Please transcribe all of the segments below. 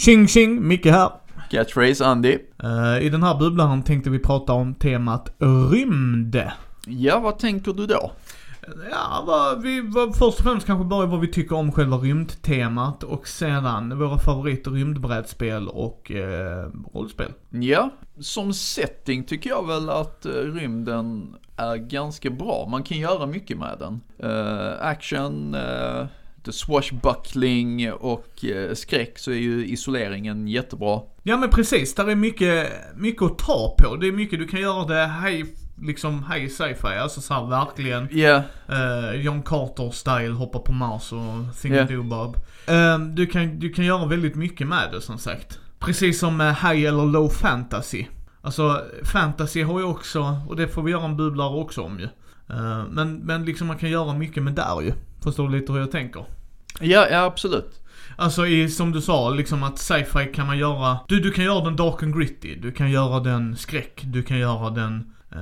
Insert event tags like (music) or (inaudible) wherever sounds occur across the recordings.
Tjing tjing, Micke här. Catchphrase Andy. Eh, I den här bubblan tänkte vi prata om temat rymd. Ja, vad tänker du då? Ja, vad, vi, vad, först och främst kanske börja vad vi tycker om själva rymdtemat och sedan våra favorit rymdbrädspel och eh, rollspel. Ja, som setting tycker jag väl att eh, rymden är ganska bra. Man kan göra mycket med den. Eh, action, lite swashbuckling och eh, skräck så är ju isoleringen jättebra. Ja men precis, där är mycket, mycket att ta på. Det är mycket du kan göra det hej, liksom hej sci-fi, alltså så här verkligen. Ja, eh, John Carter-style, hoppa på Mars och Thing Ja. do Bob. Eh, du, kan, du kan göra väldigt mycket med det som sagt. Precis som med high eller low fantasy. Alltså fantasy har ju också, och det får vi göra en bubblare också om ju. Eh, men, men liksom man kan göra mycket med där ju. Förstår du lite hur jag tänker? ja, ja absolut. Alltså i, som du sa, liksom att sci-fi kan man göra, du, du kan göra den dark and gritty, du kan göra den skräck, du kan göra den eh,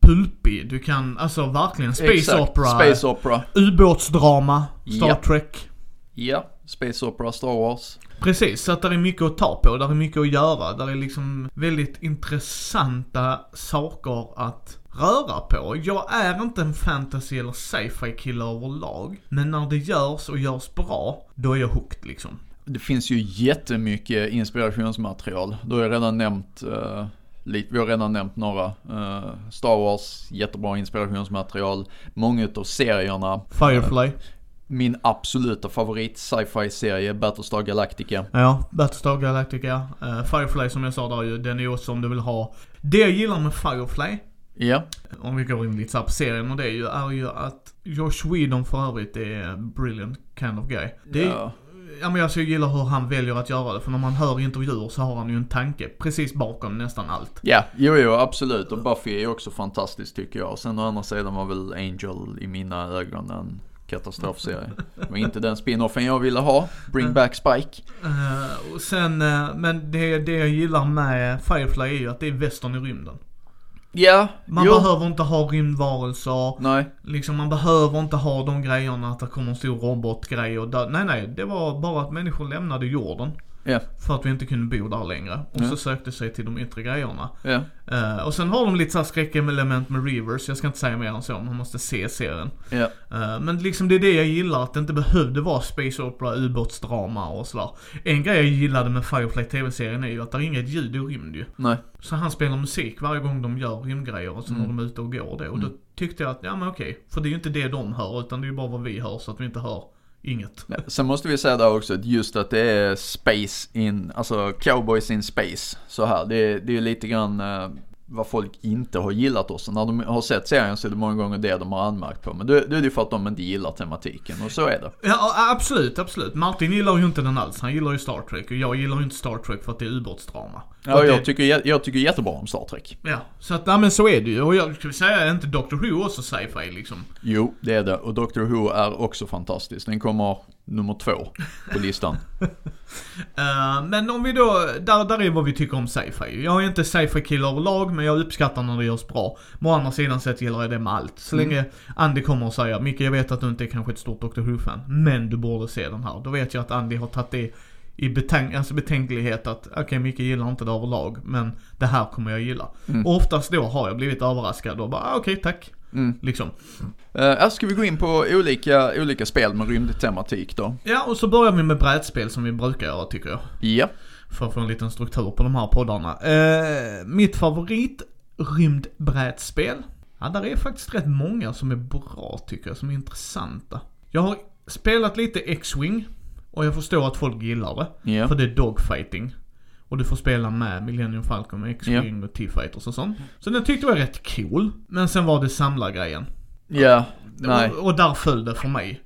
pulpig, du kan, alltså verkligen space Exakt. opera, Space opera. ubåtsdrama, Star Ja. Trek. Ja, Space opera, Star Wars. Precis, så att det är mycket att ta på, där är mycket att göra, där är liksom väldigt intressanta saker att röra på. Jag är inte en fantasy eller sci-fi kille överlag, men när det görs och görs bra, då är jag hooked liksom. Det finns ju jättemycket inspirationsmaterial. Då har jag redan nämnt uh, vi har redan nämnt några. Eh, Star Wars, jättebra inspirationsmaterial. Många utav serierna. Firefly. Min absoluta favorit sci-fi serie, Battlestar Galactica. Ja, Battlestar Galactica. Firefly som jag sa där ju, den är ju också om du vill ha. Det jag gillar med Firefly, Ja, om vi går in lite så här på serien och det är ju, är ju att Josh Whedon för övrigt är brilliant kind of guy. Det är, ja. ja men alltså jag gillar hur han väljer att göra det, för när man hör intervjuer så har han ju en tanke precis bakom nästan allt. Ja, jo, jo, absolut. Och Buffy är ju också fantastisk tycker jag. Sen å andra sidan var väl Angel i mina ögon en katastrofserie. Det var inte den spin-offen jag ville ha. Bring back Spike. Eh, och sen, eh, men det, det jag gillar med Firefly är ju att det är västern i rymden. Ja, Man jo. behöver inte ha rymdvarelser, Nej, liksom man behöver inte ha de grejerna att det kommer en stor robotgrej och dö- Nej nej, det var bara att människor lämnade jorden. Ja, För att vi inte kunde bo där längre. Och Ja. så sökte sig till de yttre grejerna. ja. Eh, och sen har de lite såhär skräckelement med Reavers, jag ska inte säga mer än så, man måste se serien. Eh, men liksom det är det jag gillar, att det inte behövde vara space opera, ubåtsdrama och sådär. En grej jag gillade med Firefly TV-serien är ju att det är inget ljud i rymd ju. nej. Så han spelar musik varje gång de gör rymdgrejer och så när Mm. de är ute och går det. Och då tyckte jag att, ja men okej. För det är ju inte det de hör, utan det är ju bara vad vi hör så att vi inte hör inget. Nej, Sen måste vi säga där också att just att det är space in, alltså cowboys in space. Så här, det är, det är lite grann eh, vad folk inte har gillat oss. Och När de har sett serien så är det många gånger det de har anmärkt på. Men då, då är det ju för att de inte gillar tematiken och så är det. Ja absolut, absolut. Martin gillar ju inte den alls. Han gillar ju Star Trek och jag gillar ju inte Star Trek för att det är ubåtsdrama. Ja, Och det- jag tycker, jag tycker jättebra om Star Trek. Ja, så att, ja men så är det ju. Och jag skulle säga, är inte Doctor Who också sci-fi liksom? Jo, det är det. Och Doctor Who är också fantastisk. Den kommer nummer två på listan. (laughs) Eh, men om vi då, där, där är vad vi tycker om sci-fi. Jag är inte sci-fi kille överlag, men jag uppskattar när det görs bra. Men å andra sidan sett gillar jag det med allt. Så Mm. länge Andy kommer och säger, Micke jag vet att du inte är kanske ett stort Doctor Who-fan, men du borde se den här. Då vet jag att Andy har tagit det i betänk alltså betänklighet att, okej Micke gillar inte det överlag, men det här kommer jag gilla. Mm. Och oftast då har jag blivit överraskad och bara, ah, okej tack. Mm. Liksom. Uh, ska vi gå in på olika, olika spel med rymdtematik då. Ja, och så börjar vi med brädspel som vi brukar göra tycker jag. Ja. För att få en liten struktur på de här poddarna. Eh, mitt favorit rymdbrädspel. Ja, där är faktiskt rätt många som är bra tycker jag, som är intressanta. Jag har spelat lite X-Wing. Och jag förstår att folk gillar det. Ja. För det är dogfighting. Och du får spela med Millennium Falcon med X-Wing och T-Fighters och sånt. Så den tyckte jag var rätt cool. Men sen var det samlargrejen. Ja. Nej. Och, och där föll det för mig.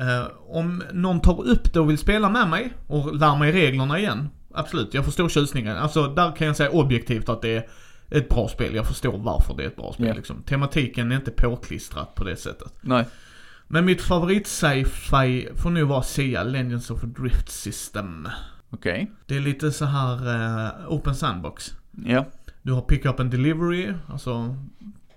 Eh, om någon tar upp det och vill spela med mig och lär mig reglerna igen. Absolut, jag förstår tjusningen. Alltså där kan jag säga objektivt att det är ett bra spel. Jag förstår varför det är ett bra spel Ja. liksom. Tematiken är inte påklistrat på det sättet. Nej. Men mitt favorit sci-fi får nog vara Sia, Legends of Drift System. Okej. Det är lite så här eh, open sandbox. Ja. Du har pick up and delivery, alltså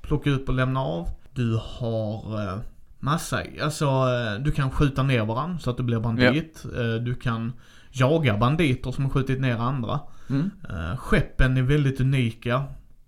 plocka upp och lämna av. Du har eh, Massa. Alltså, eh, du kan skjuta ner varandra så att du blir bandit. Eh, Du kan jaga banditer som har skjutit ner andra. Mm. Skeppen är väldigt unika.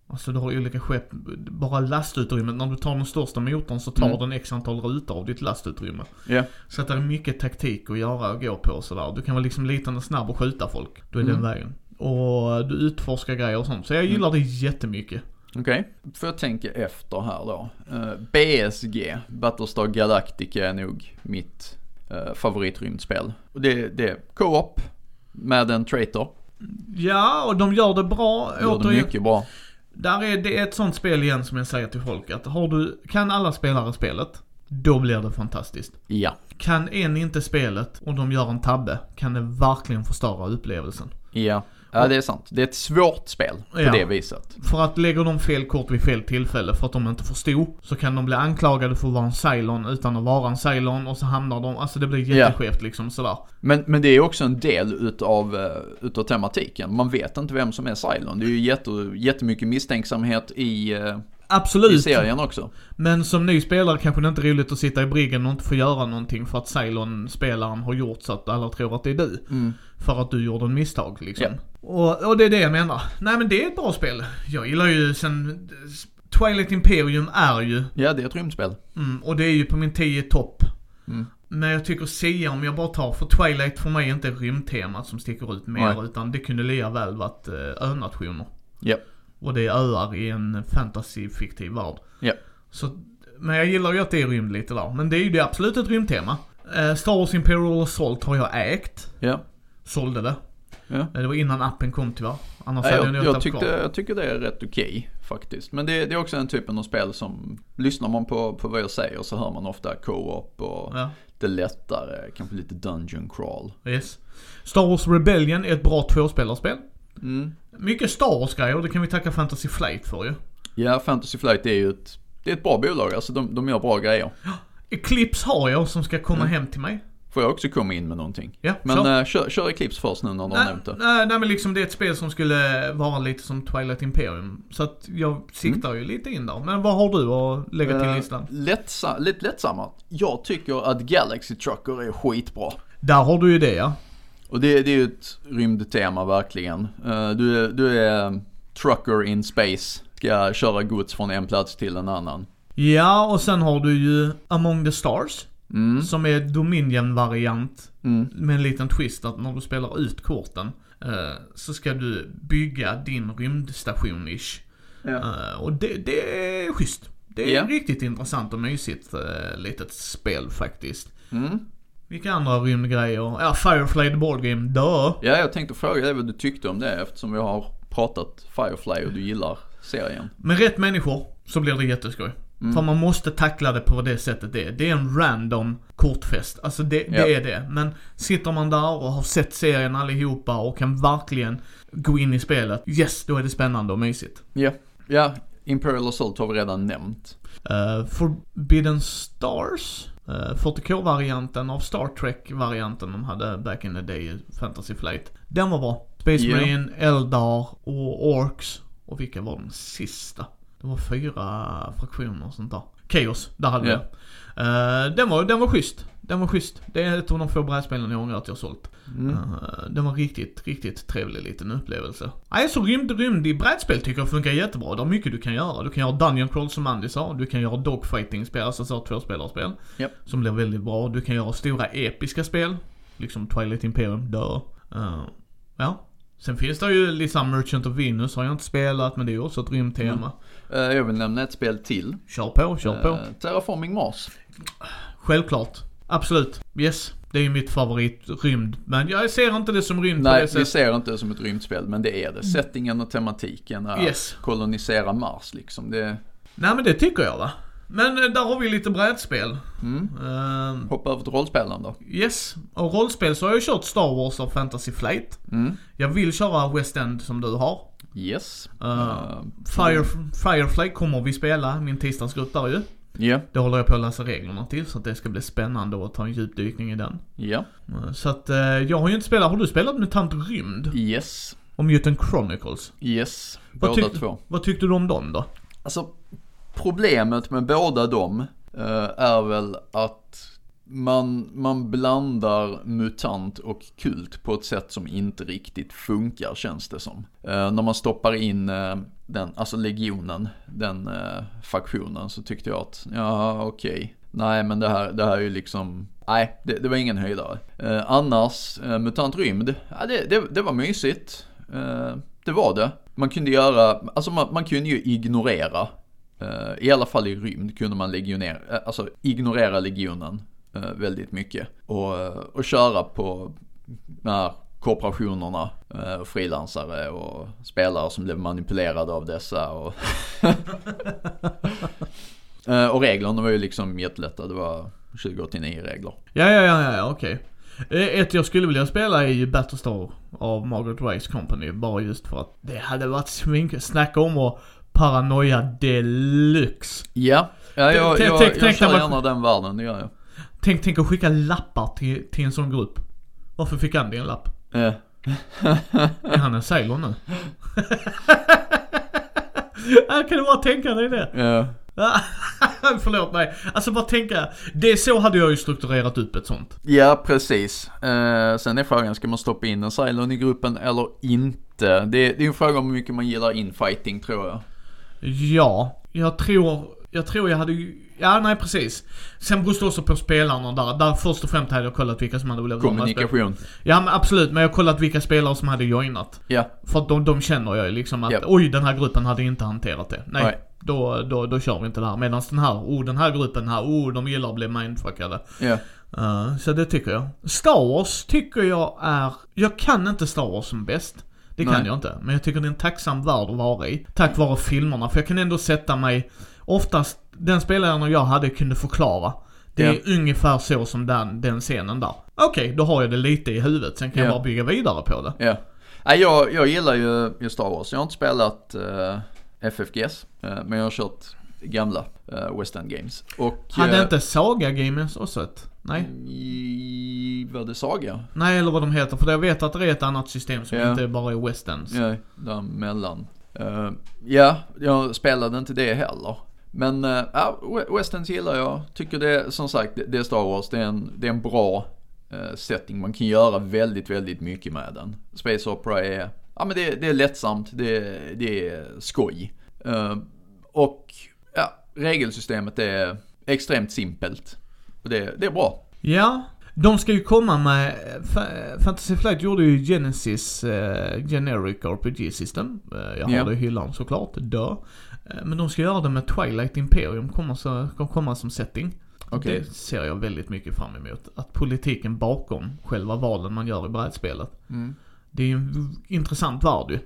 Alltså du har olika skepp, bara lastutrymmet. När du tar den största motorn så tar Mm. den x antal rutor av ditt lastutrymme. Ja. Så att det är mycket taktik att göra och gå på och sådär. Du kan vara liksom liten och snabb och skjuta folk. Då är Mm. den vägen. Och du utforskar grejer och sånt. Så jag gillar det jättemycket. Okej, får jag tänka efter här då. Eh, BSG, Battlestar Galactica är nog mitt uh, favoritrymdspel. Och det, det är co-op med en traitor. Ja, och de gör det bra. Gör det mycket bra. Där är det ett sånt spel igen som jag säger till folk att har du, kan alla spelare spelet, då blir det fantastiskt. Ja. Kan en inte spelet och de gör en tabbe, kan det verkligen förstöra upplevelsen. Ja. Ja, det är sant. Det är ett svårt spel på Ja. det viset. För att lägger de fel kort vid fel tillfälle för att de inte förstod, så kan de bli anklagade för att vara en Cylon utan att vara en Cylon och så hamnar de, alltså det blir jätteskevt liksom sådär. Men, men det är också en del utav, eh, utav tematiken. Man vet inte vem som är Cylon. Det är ju jätte, jättemycket misstänksamhet i, eh, i Absolut. serien också. Men som ny spelare kanske det inte är roligt att sitta i briggen och inte få göra någonting för att Cylon-spelaren har gjort så att alla tror att det är du. Mm. För att du gjorde en misstag liksom. Ja. Och, och det är det jag menar. Nej men det är ett bra spel. Jag gillar ju sen... Twilight Imperium är ju, Ja, det är ett rymdspel. mm, och det är ju på min 10 topp. Mm. Men jag tycker Sia, om jag bara tar, för Twilight för mig är inte rymdtemat som sticker ut mer, Nej. utan det kunde lika väl varit eh, önationer. Ja. Och det är öar i en fantasy-fiktiv värld. Ja. Så, men jag gillar ju att det är rymd lite där. Men det är ju det absolut ett rymdtema. Eh, Star Wars Imperial Assault har jag ägt. Ja. Sålde det. Ja. Eh, Det var innan appen kom tyvärr. Annars Ja, hade jag, jag tyckte, jag tycker det är rätt okej faktiskt. Men det, det är också en typen av spel som, lyssnar man på, på vad jag säger så hör man ofta co-op och Ja, det lättare, kanske lite dungeon crawl. yes. Star Wars Rebellion är ett bra tvåspelarspel. Mm. Mycket Star Wars-grejer, det kan vi tacka Fantasy Flight för ju. Ja, Fantasy Flight är ju ett, det är ett bra bolag, alltså de, de gör bra grejer. Eclipse har jag som ska komma Mm. hem till mig. Får jag också komma in med någonting? Ja, Men så. äh, kör, kör Eclipse först nu när du har nämnt det. nej, nej men liksom det är ett spel som skulle vara lite som Twilight Imperium. Så att jag siktar ju lite in där. Men vad har du att lägga till Eh, listan? lättsa, lite lättsamma. Jag tycker att Galaxy Trucker är skitbra. Där har du ju det ja. Och det, det är ju ett rymdtema verkligen. Eh, du, är, du är trucker in space. Ska köra gods från en plats till en annan. Ja, och sen har du ju Among the Stars. Mm, Som är Dominion-variant. mm, Med en liten twist att när du spelar ut korten. eh, så ska du bygga din rymdstation-ish. ja. Eh, och det, det är schysst. Det är Ja. riktigt intressant och mysigt litet spel faktiskt. Mm. Vilka andra rymdgrejer? Ja, Firefly the Board Game, dö. Ja, jag tänkte fråga dig vad du tyckte om det eftersom vi har pratat Firefly och du gillar serien. Med rätt människor så blir det jätteskoj. Mm. För man måste tackla det på det sättet det är. Det är en random kortfest. Alltså det, det Ja. är det. Men sitter man där och har sett serien allihopa och kan verkligen gå in i spelet. Yes, då är det spännande och mysigt. Ja, ja. Imperial Assault har vi redan nämnt. Uh, Forbidden Stars. Uh, 40K-varianten av Star Trek-varianten de hade back in the day Fantasy Flight. Den var bra. Space Ja. Marine, Eldar och Orks. Och vilka var de sista? Det var fyra fraktioner och sånt där. Chaos, där hade vi Ja. det. Eh, den, var, den var schysst. Den var schysst. Det är ett av de få brädspelen jag ångrar att jag sålt. Mm. Eh, den var riktigt, riktigt trevlig liten upplevelse. Nej, så rymd, rymd i brädspel tycker jag funkar jättebra. Det är mycket du kan göra. Du kan göra Dungeon Crawl som Andy sa. Du kan göra Dogfighting-spel, alltså så tvåspelarspel. Japp. Som blir väldigt bra. Du kan göra stora episka spel. Liksom Twilight Imperium, dö. Eh, ja. Sen finns det ju liksom Merchant of Venus har jag inte spelat, men det är ju också ett rymdtema. Eh, jag vill nämna ett spel till. Kör på, kör på. Terraforming Mars. Självklart. Absolut. Yes. Det är ju mitt favorit rymd. Men jag ser inte det som rymd på Nej, det vi sättet. ser inte det som ett rymdspel, men det är det. Settingen och tematiken är Yes. kolonisera Mars liksom. Det, Nej men det tycker jag va. Men eh, där har vi lite brädspel. mm. Ehm, Hoppa över till rollspelen då. yes. Och rollspel så har jag kört Star Wars och Fantasy Flight. Mm. Jag vill köra West End som du har. Yes. Eh, Eh, Fire, Firefly kommer vi spela, min tisdagsgrupp där ju. Ja, Det håller jag på att läsa reglerna till så att det ska bli spännande att ta en djupdykning i den. ja, Eh, Så att eh, jag har ju inte spelat, har du spelat Mutant Rymd? yes, Och Mutant Chronicles? yes. Vad Båda tyckte- två. Vad tyckte du om dem då? Alltså, problemet med båda dem, eh, är väl att man, man blandar mutant och kult på ett sätt som inte riktigt funkar känns det som. Eh, när man stoppar in eh, den, alltså legionen, den eh, faktionen så tyckte jag att, ja okej. Okay. Nej men det här, det här är ju liksom, nej det, det var ingen höjdare. Eh, annars, eh, MUTANT Rymd, ja, det, det, det var mysigt. Eh, det var det. Man kunde göra, alltså man, man kunde ju ignorera eh, I alla fall i rymd kunde man legionera, eh, alltså ignorera legionen väldigt mycket. Och, och köra på de här korporationerna, frilansare och spelare som blev manipulerade av dessa. Och, (laughs) och reglerna var ju liksom jättelätta, det var 2089 regler. Ja, ja, ja, ja okej. Ett jag skulle vilja spela är ju Battlestar av Margaret Rice Company, bara just för att det hade varit smink, snacka om att paranoia deluxe. Ja, ja jag, jag, jag, jag kör gärna den världen, det gör jag. Tänk, tänk att skicka lappar till, till en sån grupp. Varför fick Andy en lapp? Ja. (laughs) är han en sailor nu? (laughs) kan du bara tänka dig det? Ja. (laughs) Förlåt mig. Alltså bara tänka, det så hade jag ju strukturerat upp ett sånt. Ja, precis. Eh, sen är frågan, ska man stoppa in en Cylon i gruppen eller inte? Det, det är en fråga om hur mycket man gillar infighting tror jag. Ja, jag tror, jag tror jag hade Ja, nej precis. Sen beror det också på spelarna där. Där först och främst hade jag kollat vilka som hade velat Kommunikation. Ja men absolut, men jag har kollat vilka spelare som hade joinat. Ja. För att de, de känner jag ju liksom att, yep. oj den här gruppen hade inte hanterat det. Nej. nej. Då, då, då kör vi inte det här. Medan den här, oh den här gruppen här, oh de gillar att bli mindfuckade. Ja. Uh, så det tycker jag. Star Wars tycker jag är, jag kan inte Star Wars som bäst. Det kan Nej. jag inte. Men jag tycker det är en tacksam värld att vara i. Tack vare filmerna. För jag kan ändå sätta mig, oftast, den spelaren jag hade kunde förklara. Det är yeah. ungefär så som den, den scenen där. Okej, okay, då har jag det lite i huvudet. Sen kan yeah. jag bara bygga vidare på det. Ja. Yeah. Nej, jag, jag gillar ju, ju Star Wars. Jag har inte spelat uh, eh, FFGS. Uh, eh, men jag har kört gamla uh, West End Games. Och, Hade inte Saga Games också ett? Nej? I, vad det Saga? Nej, eller vad de heter. För jag vet att det är ett annat system som yeah. inte bara är West Ends. Ja, däremellan. Uh, ja, jag spelade inte det heller. Men eh, ja, West Ends gillar jag. Tycker det, som sagt, det är Star Wars. Det är en, det är en bra eh, setting. Man kan göra väldigt, väldigt mycket med den. Space Opera är, ja men det, det är lättsamt. Det, det är skoj. Eh, och ja, regelsystemet är extremt simpelt. Och det, det är bra. Ja, de ska ju komma med, Fantasy Flight gjorde ju Genesis uh, Generic RPG System. Uh, jag har yeah. det i hyllan såklart, dö. Uh, men de ska göra det med Twilight Imperium, kommer, så, kommer komma som setting. Okay. Det ser jag väldigt mycket fram emot. Att politiken bakom själva valen man gör i brädspelet. Mm. Det är ju en intressant värld ju.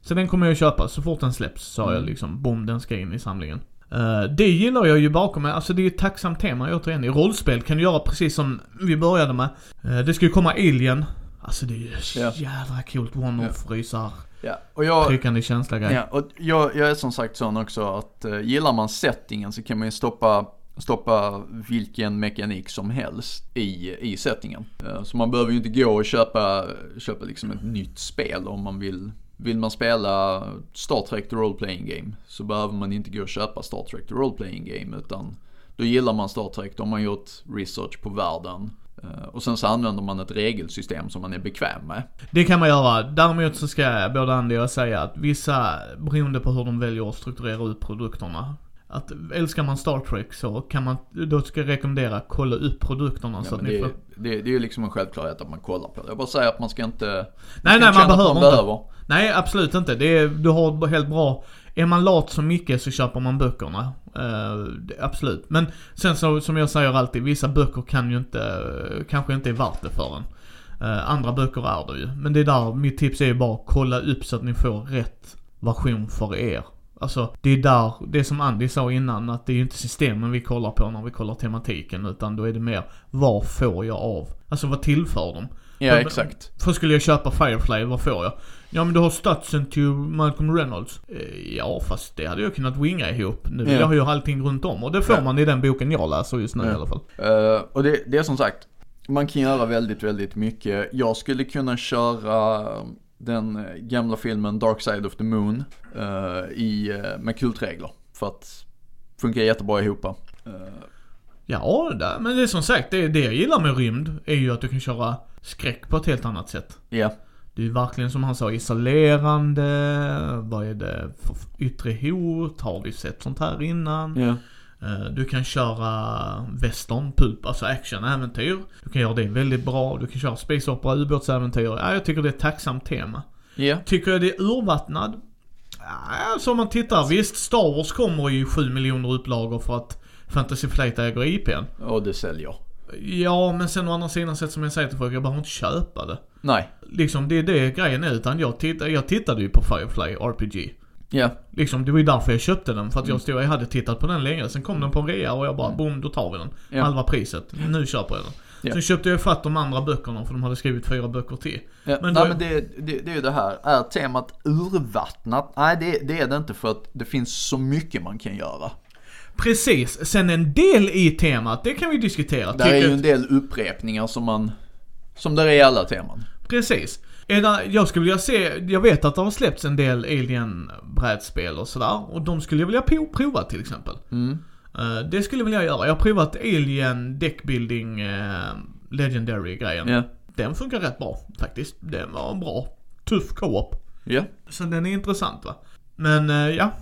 Så den kommer jag köpa så fort den släpps, sa mm. jag liksom. Bom, den ska in i samlingen. Uh, det gillar jag ju bakom mig, alltså det är ett tacksamt tema återigen. I rollspel kan du göra precis som vi började med. Uh, det ska ju komma Alien. Alltså det är ju ja. jävla coolt, one-off, ja. rysar. Ja, och jag, tryckande känsla grej. Ja, och jag, jag är som sagt sån också att uh, gillar man settingen så kan man ju stoppa stoppa vilken mekanik som helst i, i settingen. Så man behöver ju inte gå och köpa, köpa liksom ett nytt spel om man vill vill man spela Star Trek The Role Playing Game så behöver man inte gå och köpa Star Trek The Role Playing Game utan då gillar man Star Trek, då har man gjort research på världen eh, och sen så använder man ett regelsystem som man är bekväm med. Det kan man göra. Däremot så ska både Andy och jag säga att vissa, beroende på hur de väljer att strukturera ut produkterna, att älskar man Star Trek så kan man, då ska jag rekommendera kolla upp produkterna ja, så att ni får... Det, det är ju liksom en självklarhet att man kollar på det. Jag bara säger att man ska inte... Nej, nej, man behöver man inte. Behöver. Nej, absolut inte. Det är, du har helt bra... Är man lat så mycket så köper man böckerna. Uh, absolut. Men sen så, som jag säger alltid, vissa böcker kan ju inte, kanske inte är värt det för en. Uh, andra böcker är det ju. Men det är där, mitt tips är ju bara kolla upp så att ni får rätt version för er. Alltså, det är där, det som Andy sa innan, att det är ju inte systemen vi kollar på när vi kollar tematiken, utan då är det mer, vad får jag av? Alltså vad tillför de? Ja, för, exakt. För skulle jag köpa Firefly, vad får jag? Ja men du har statsen till Malcolm Reynolds. Eh, ja fast det hade jag kunnat winga ihop. Nu vill jag ha ju allting runt om och det får ja. man i den boken jag läser just nu ja. i alla fall. Uh, och det, det är som sagt, man kan göra väldigt, väldigt mycket. Jag skulle kunna köra den gamla filmen Dark Side of the Moon uh, i, uh, med kultregler. För att funkar jättebra ihop. Uh, Ja, det, men det är som sagt, det, det jag gillar med rymd är ju att du kan köra skräck på ett helt annat sätt. Ja. Det är verkligen som han sa isolerande, vad är det för yttre hot, har vi sett sånt här innan? Ja. Eh, Du kan köra western, pulp, alltså actionäventyr. Du kan göra det väldigt bra. Du kan köra space opera, ubåtsäventyr. Ja, jag tycker det är ett tacksamt tema. Ja. Tycker jag det är urvattnad? Ja, om man tittar, visst Star Wars kommer i 7 miljoner upplagor för att Fantasy Flight äger IPn. Och det säljer. Ja, men sen å andra sidan sett som jag säger till folk, jag behöver inte köpa det. Nej. Liksom, det är det grejen är, utan jag, titt, jag tittade ju på Firefly RPG. Ja. Liksom, det var ju därför jag köpte den. För att jag stod, jag hade tittat på den länge. Sen kom den på en rea och jag bara, boom, då tar vi den. Ja. Halva priset. Nu köper jag den. Ja. Sen köpte jag fatt de andra böckerna för de hade skrivit fyra böcker till. Ja, Men nej då- men det, det, det är ju det här, är temat urvattnat? Nej det, det är det inte för att det finns så mycket man kan göra. Precis. Sen en del i temat, det kan vi diskutera. Där är ju en del upprepningar som man, som där är i alla teman. Precis. Jag skulle vilja se, jag vet att det har släppts en del Alien-brädspel och sådär. Och de skulle jag vilja prova till exempel. Mm. Eh, det skulle jag vilja göra. Jag har provat Alien Deckbuilding uh, Legendary-grejen. Ja. Den funkar rätt bra faktiskt. Den var bra. Tuff co-op. Ja. Så den är intressant va. Men eh, ja.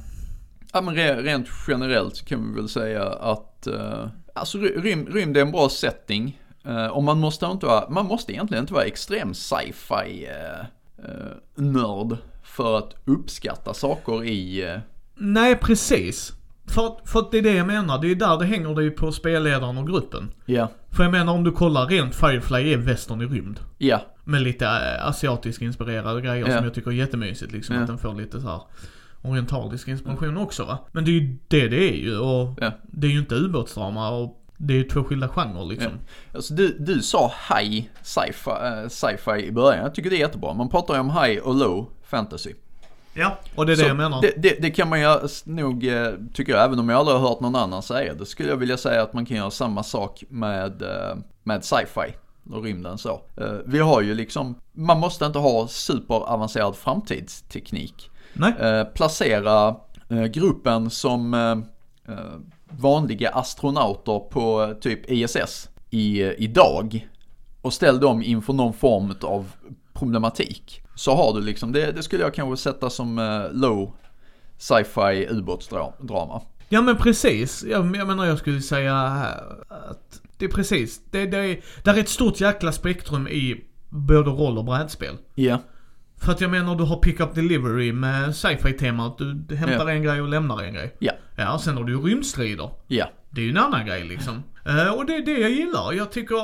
Ja men re, rent generellt kan vi väl säga att, uh, alltså ry- rym, rymd är en bra setting. Eh, och man måste inte vara, man måste egentligen inte vara extrem sci-fi eh, eh, nörd för att uppskatta saker i, Nej precis. För, att- för att det är det jag menar. Det är där det hänger det ju på spelledaren och gruppen. ja, För jag menar om du kollar rent Firefly är västern i rymd. ja, Med lite asiatisk inspirerade grejer Ja. som jag tycker är jättemysigt liksom. Att den får lite så här orientalisk inspiration också va. Men det är ju det det är ju och det är ju inte ubåtsdrama och det är ju två skilda genrer liksom. Alltså du, du sa high sci-fi, eh, sci-fi i början. Jag tycker det är jättebra. Man pratar ju om high och low fantasy. Ja. Och det är det Så jag menar. Det, det, det kan man ju nog, eh, tycker jag, även om jag aldrig har hört någon annan säga det, skulle jag vilja säga att man kan göra samma sak med, eh, med sci-fi och rymden så. Vi har ju liksom, man måste inte ha superavancerad framtidsteknik. Nej. Placera gruppen som vanliga astronauter på typ ISS i, eh, idag och ställ dem inför någon form av problematik. Så har du liksom, det, det skulle jag kanske sätta som eh, low sci-fi ubåtsdrama. Ja men precis. Jag, jag menar jag skulle säga att det är precis. Det, det är, där är ett stort jäkla spektrum i både roll och brädspel. Ja, För att jag menar du har pick-up delivery med sci-fi temat. Du, du hämtar Ja. en grej och lämnar en grej. ja, Ja, sen har du ju rymdstrider. ja, Det är ju en annan grej liksom. Eh, och det är det jag gillar. Jag tycker,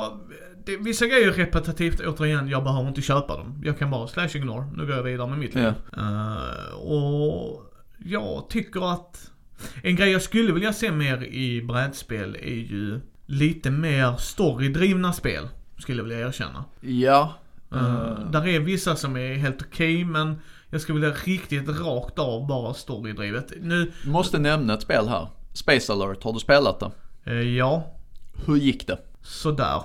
det, vissa grejer är repetitivt, återigen, jag behöver inte köpa dem. Jag kan bara slash ignore, nu går jag vidare med mitt liv. ja, Eh, och jag tycker att en grej jag skulle vilja se mer i brädspel är ju lite mer storydrivna spel. Skulle jag vilja erkänna. ja. Uh, där är vissa som är helt okej men jag skulle vilja riktigt rakt av bara storydrivet. Nu, Måste nämna ett spel här. Space alert, har du spelat det? eh, ja, Hur gick det? sådär.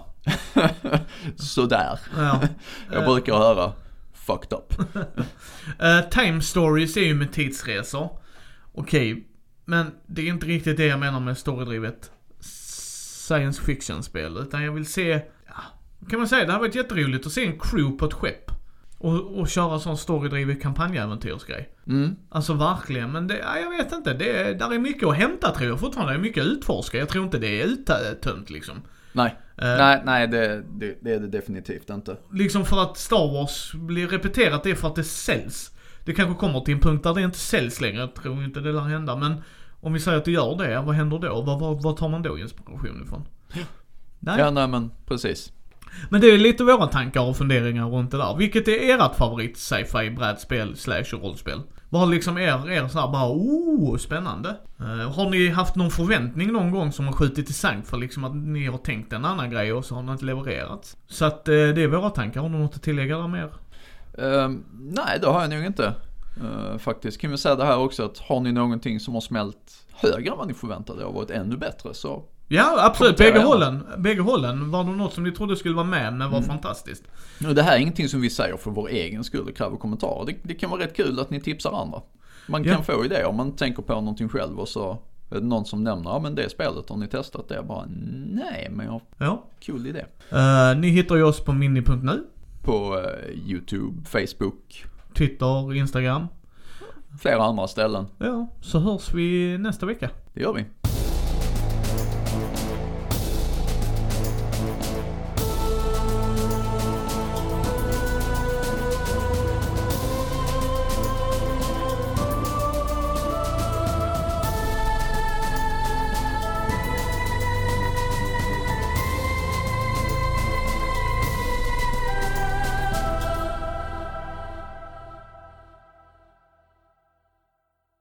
(laughs) Sådär. Ja. (laughs) Jag brukar höra fucked up. (laughs) Eh, time stories är ju med tidsresor. Okej, men det är inte riktigt det jag menar med storydrivet science fiction-spel. Utan jag vill se, kan man säga, det hade varit jätteroligt att se en crew på ett skepp. Och, och köra sån storydrivet kampanjäventyrsgrej. Mm. Alltså verkligen, men det, ja, jag vet inte. Det, är- där är mycket att hämta tror jag fortfarande. Det är mycket att utforska. Jag tror inte det är uttömt liksom. Nej. Eh, Nej, nej det, det, det är det definitivt inte. Liksom för att Star Wars blir repeterat, det är för att det säljs. Det kanske kommer till en punkt där det inte säljs längre, jag tror inte det lär hända. Men om vi säger att det gör det, vad händer då? Vad, vad, vad tar man då inspiration ifrån? Nej. Ja, nej men precis. Men det är lite våra tankar och funderingar runt det där. Vilket är ert favorit sci-fi brädspel slash rollspel? Vad har liksom er, er såhär bara oh, spännande? Uh, har ni haft någon förväntning någon gång som har skjutit i sank för liksom att ni har tänkt en annan grej och så har den inte levererats? Så att uh, det är våra tankar. Har ni något att tillägga där mer? Uh, nej, det har jag nog inte. Uh, faktiskt kan vi säga det här också att har ni någonting som har smält högre än vad ni förväntade och varit ännu bättre så Ja absolut, bägge hållen. Bägge hållen var det något som ni trodde skulle vara med men var mm. fantastiskt. Och det här är ingenting som vi säger för vår egen skull och kräver kommentarer. Det, det kan vara rätt kul att ni tipsar andra. Man ja. kan få idéer om man tänker på någonting själv och så är det någon som nämner, ja men det spelet har ni testat det? Jag bara, nej men jag har ja. kul idé. Uh, ni hittar ju oss på mini.nu. På uh, YouTube, Facebook. Twitter, Instagram. Flera andra ställen. Ja, så hörs vi nästa vecka. Det gör vi.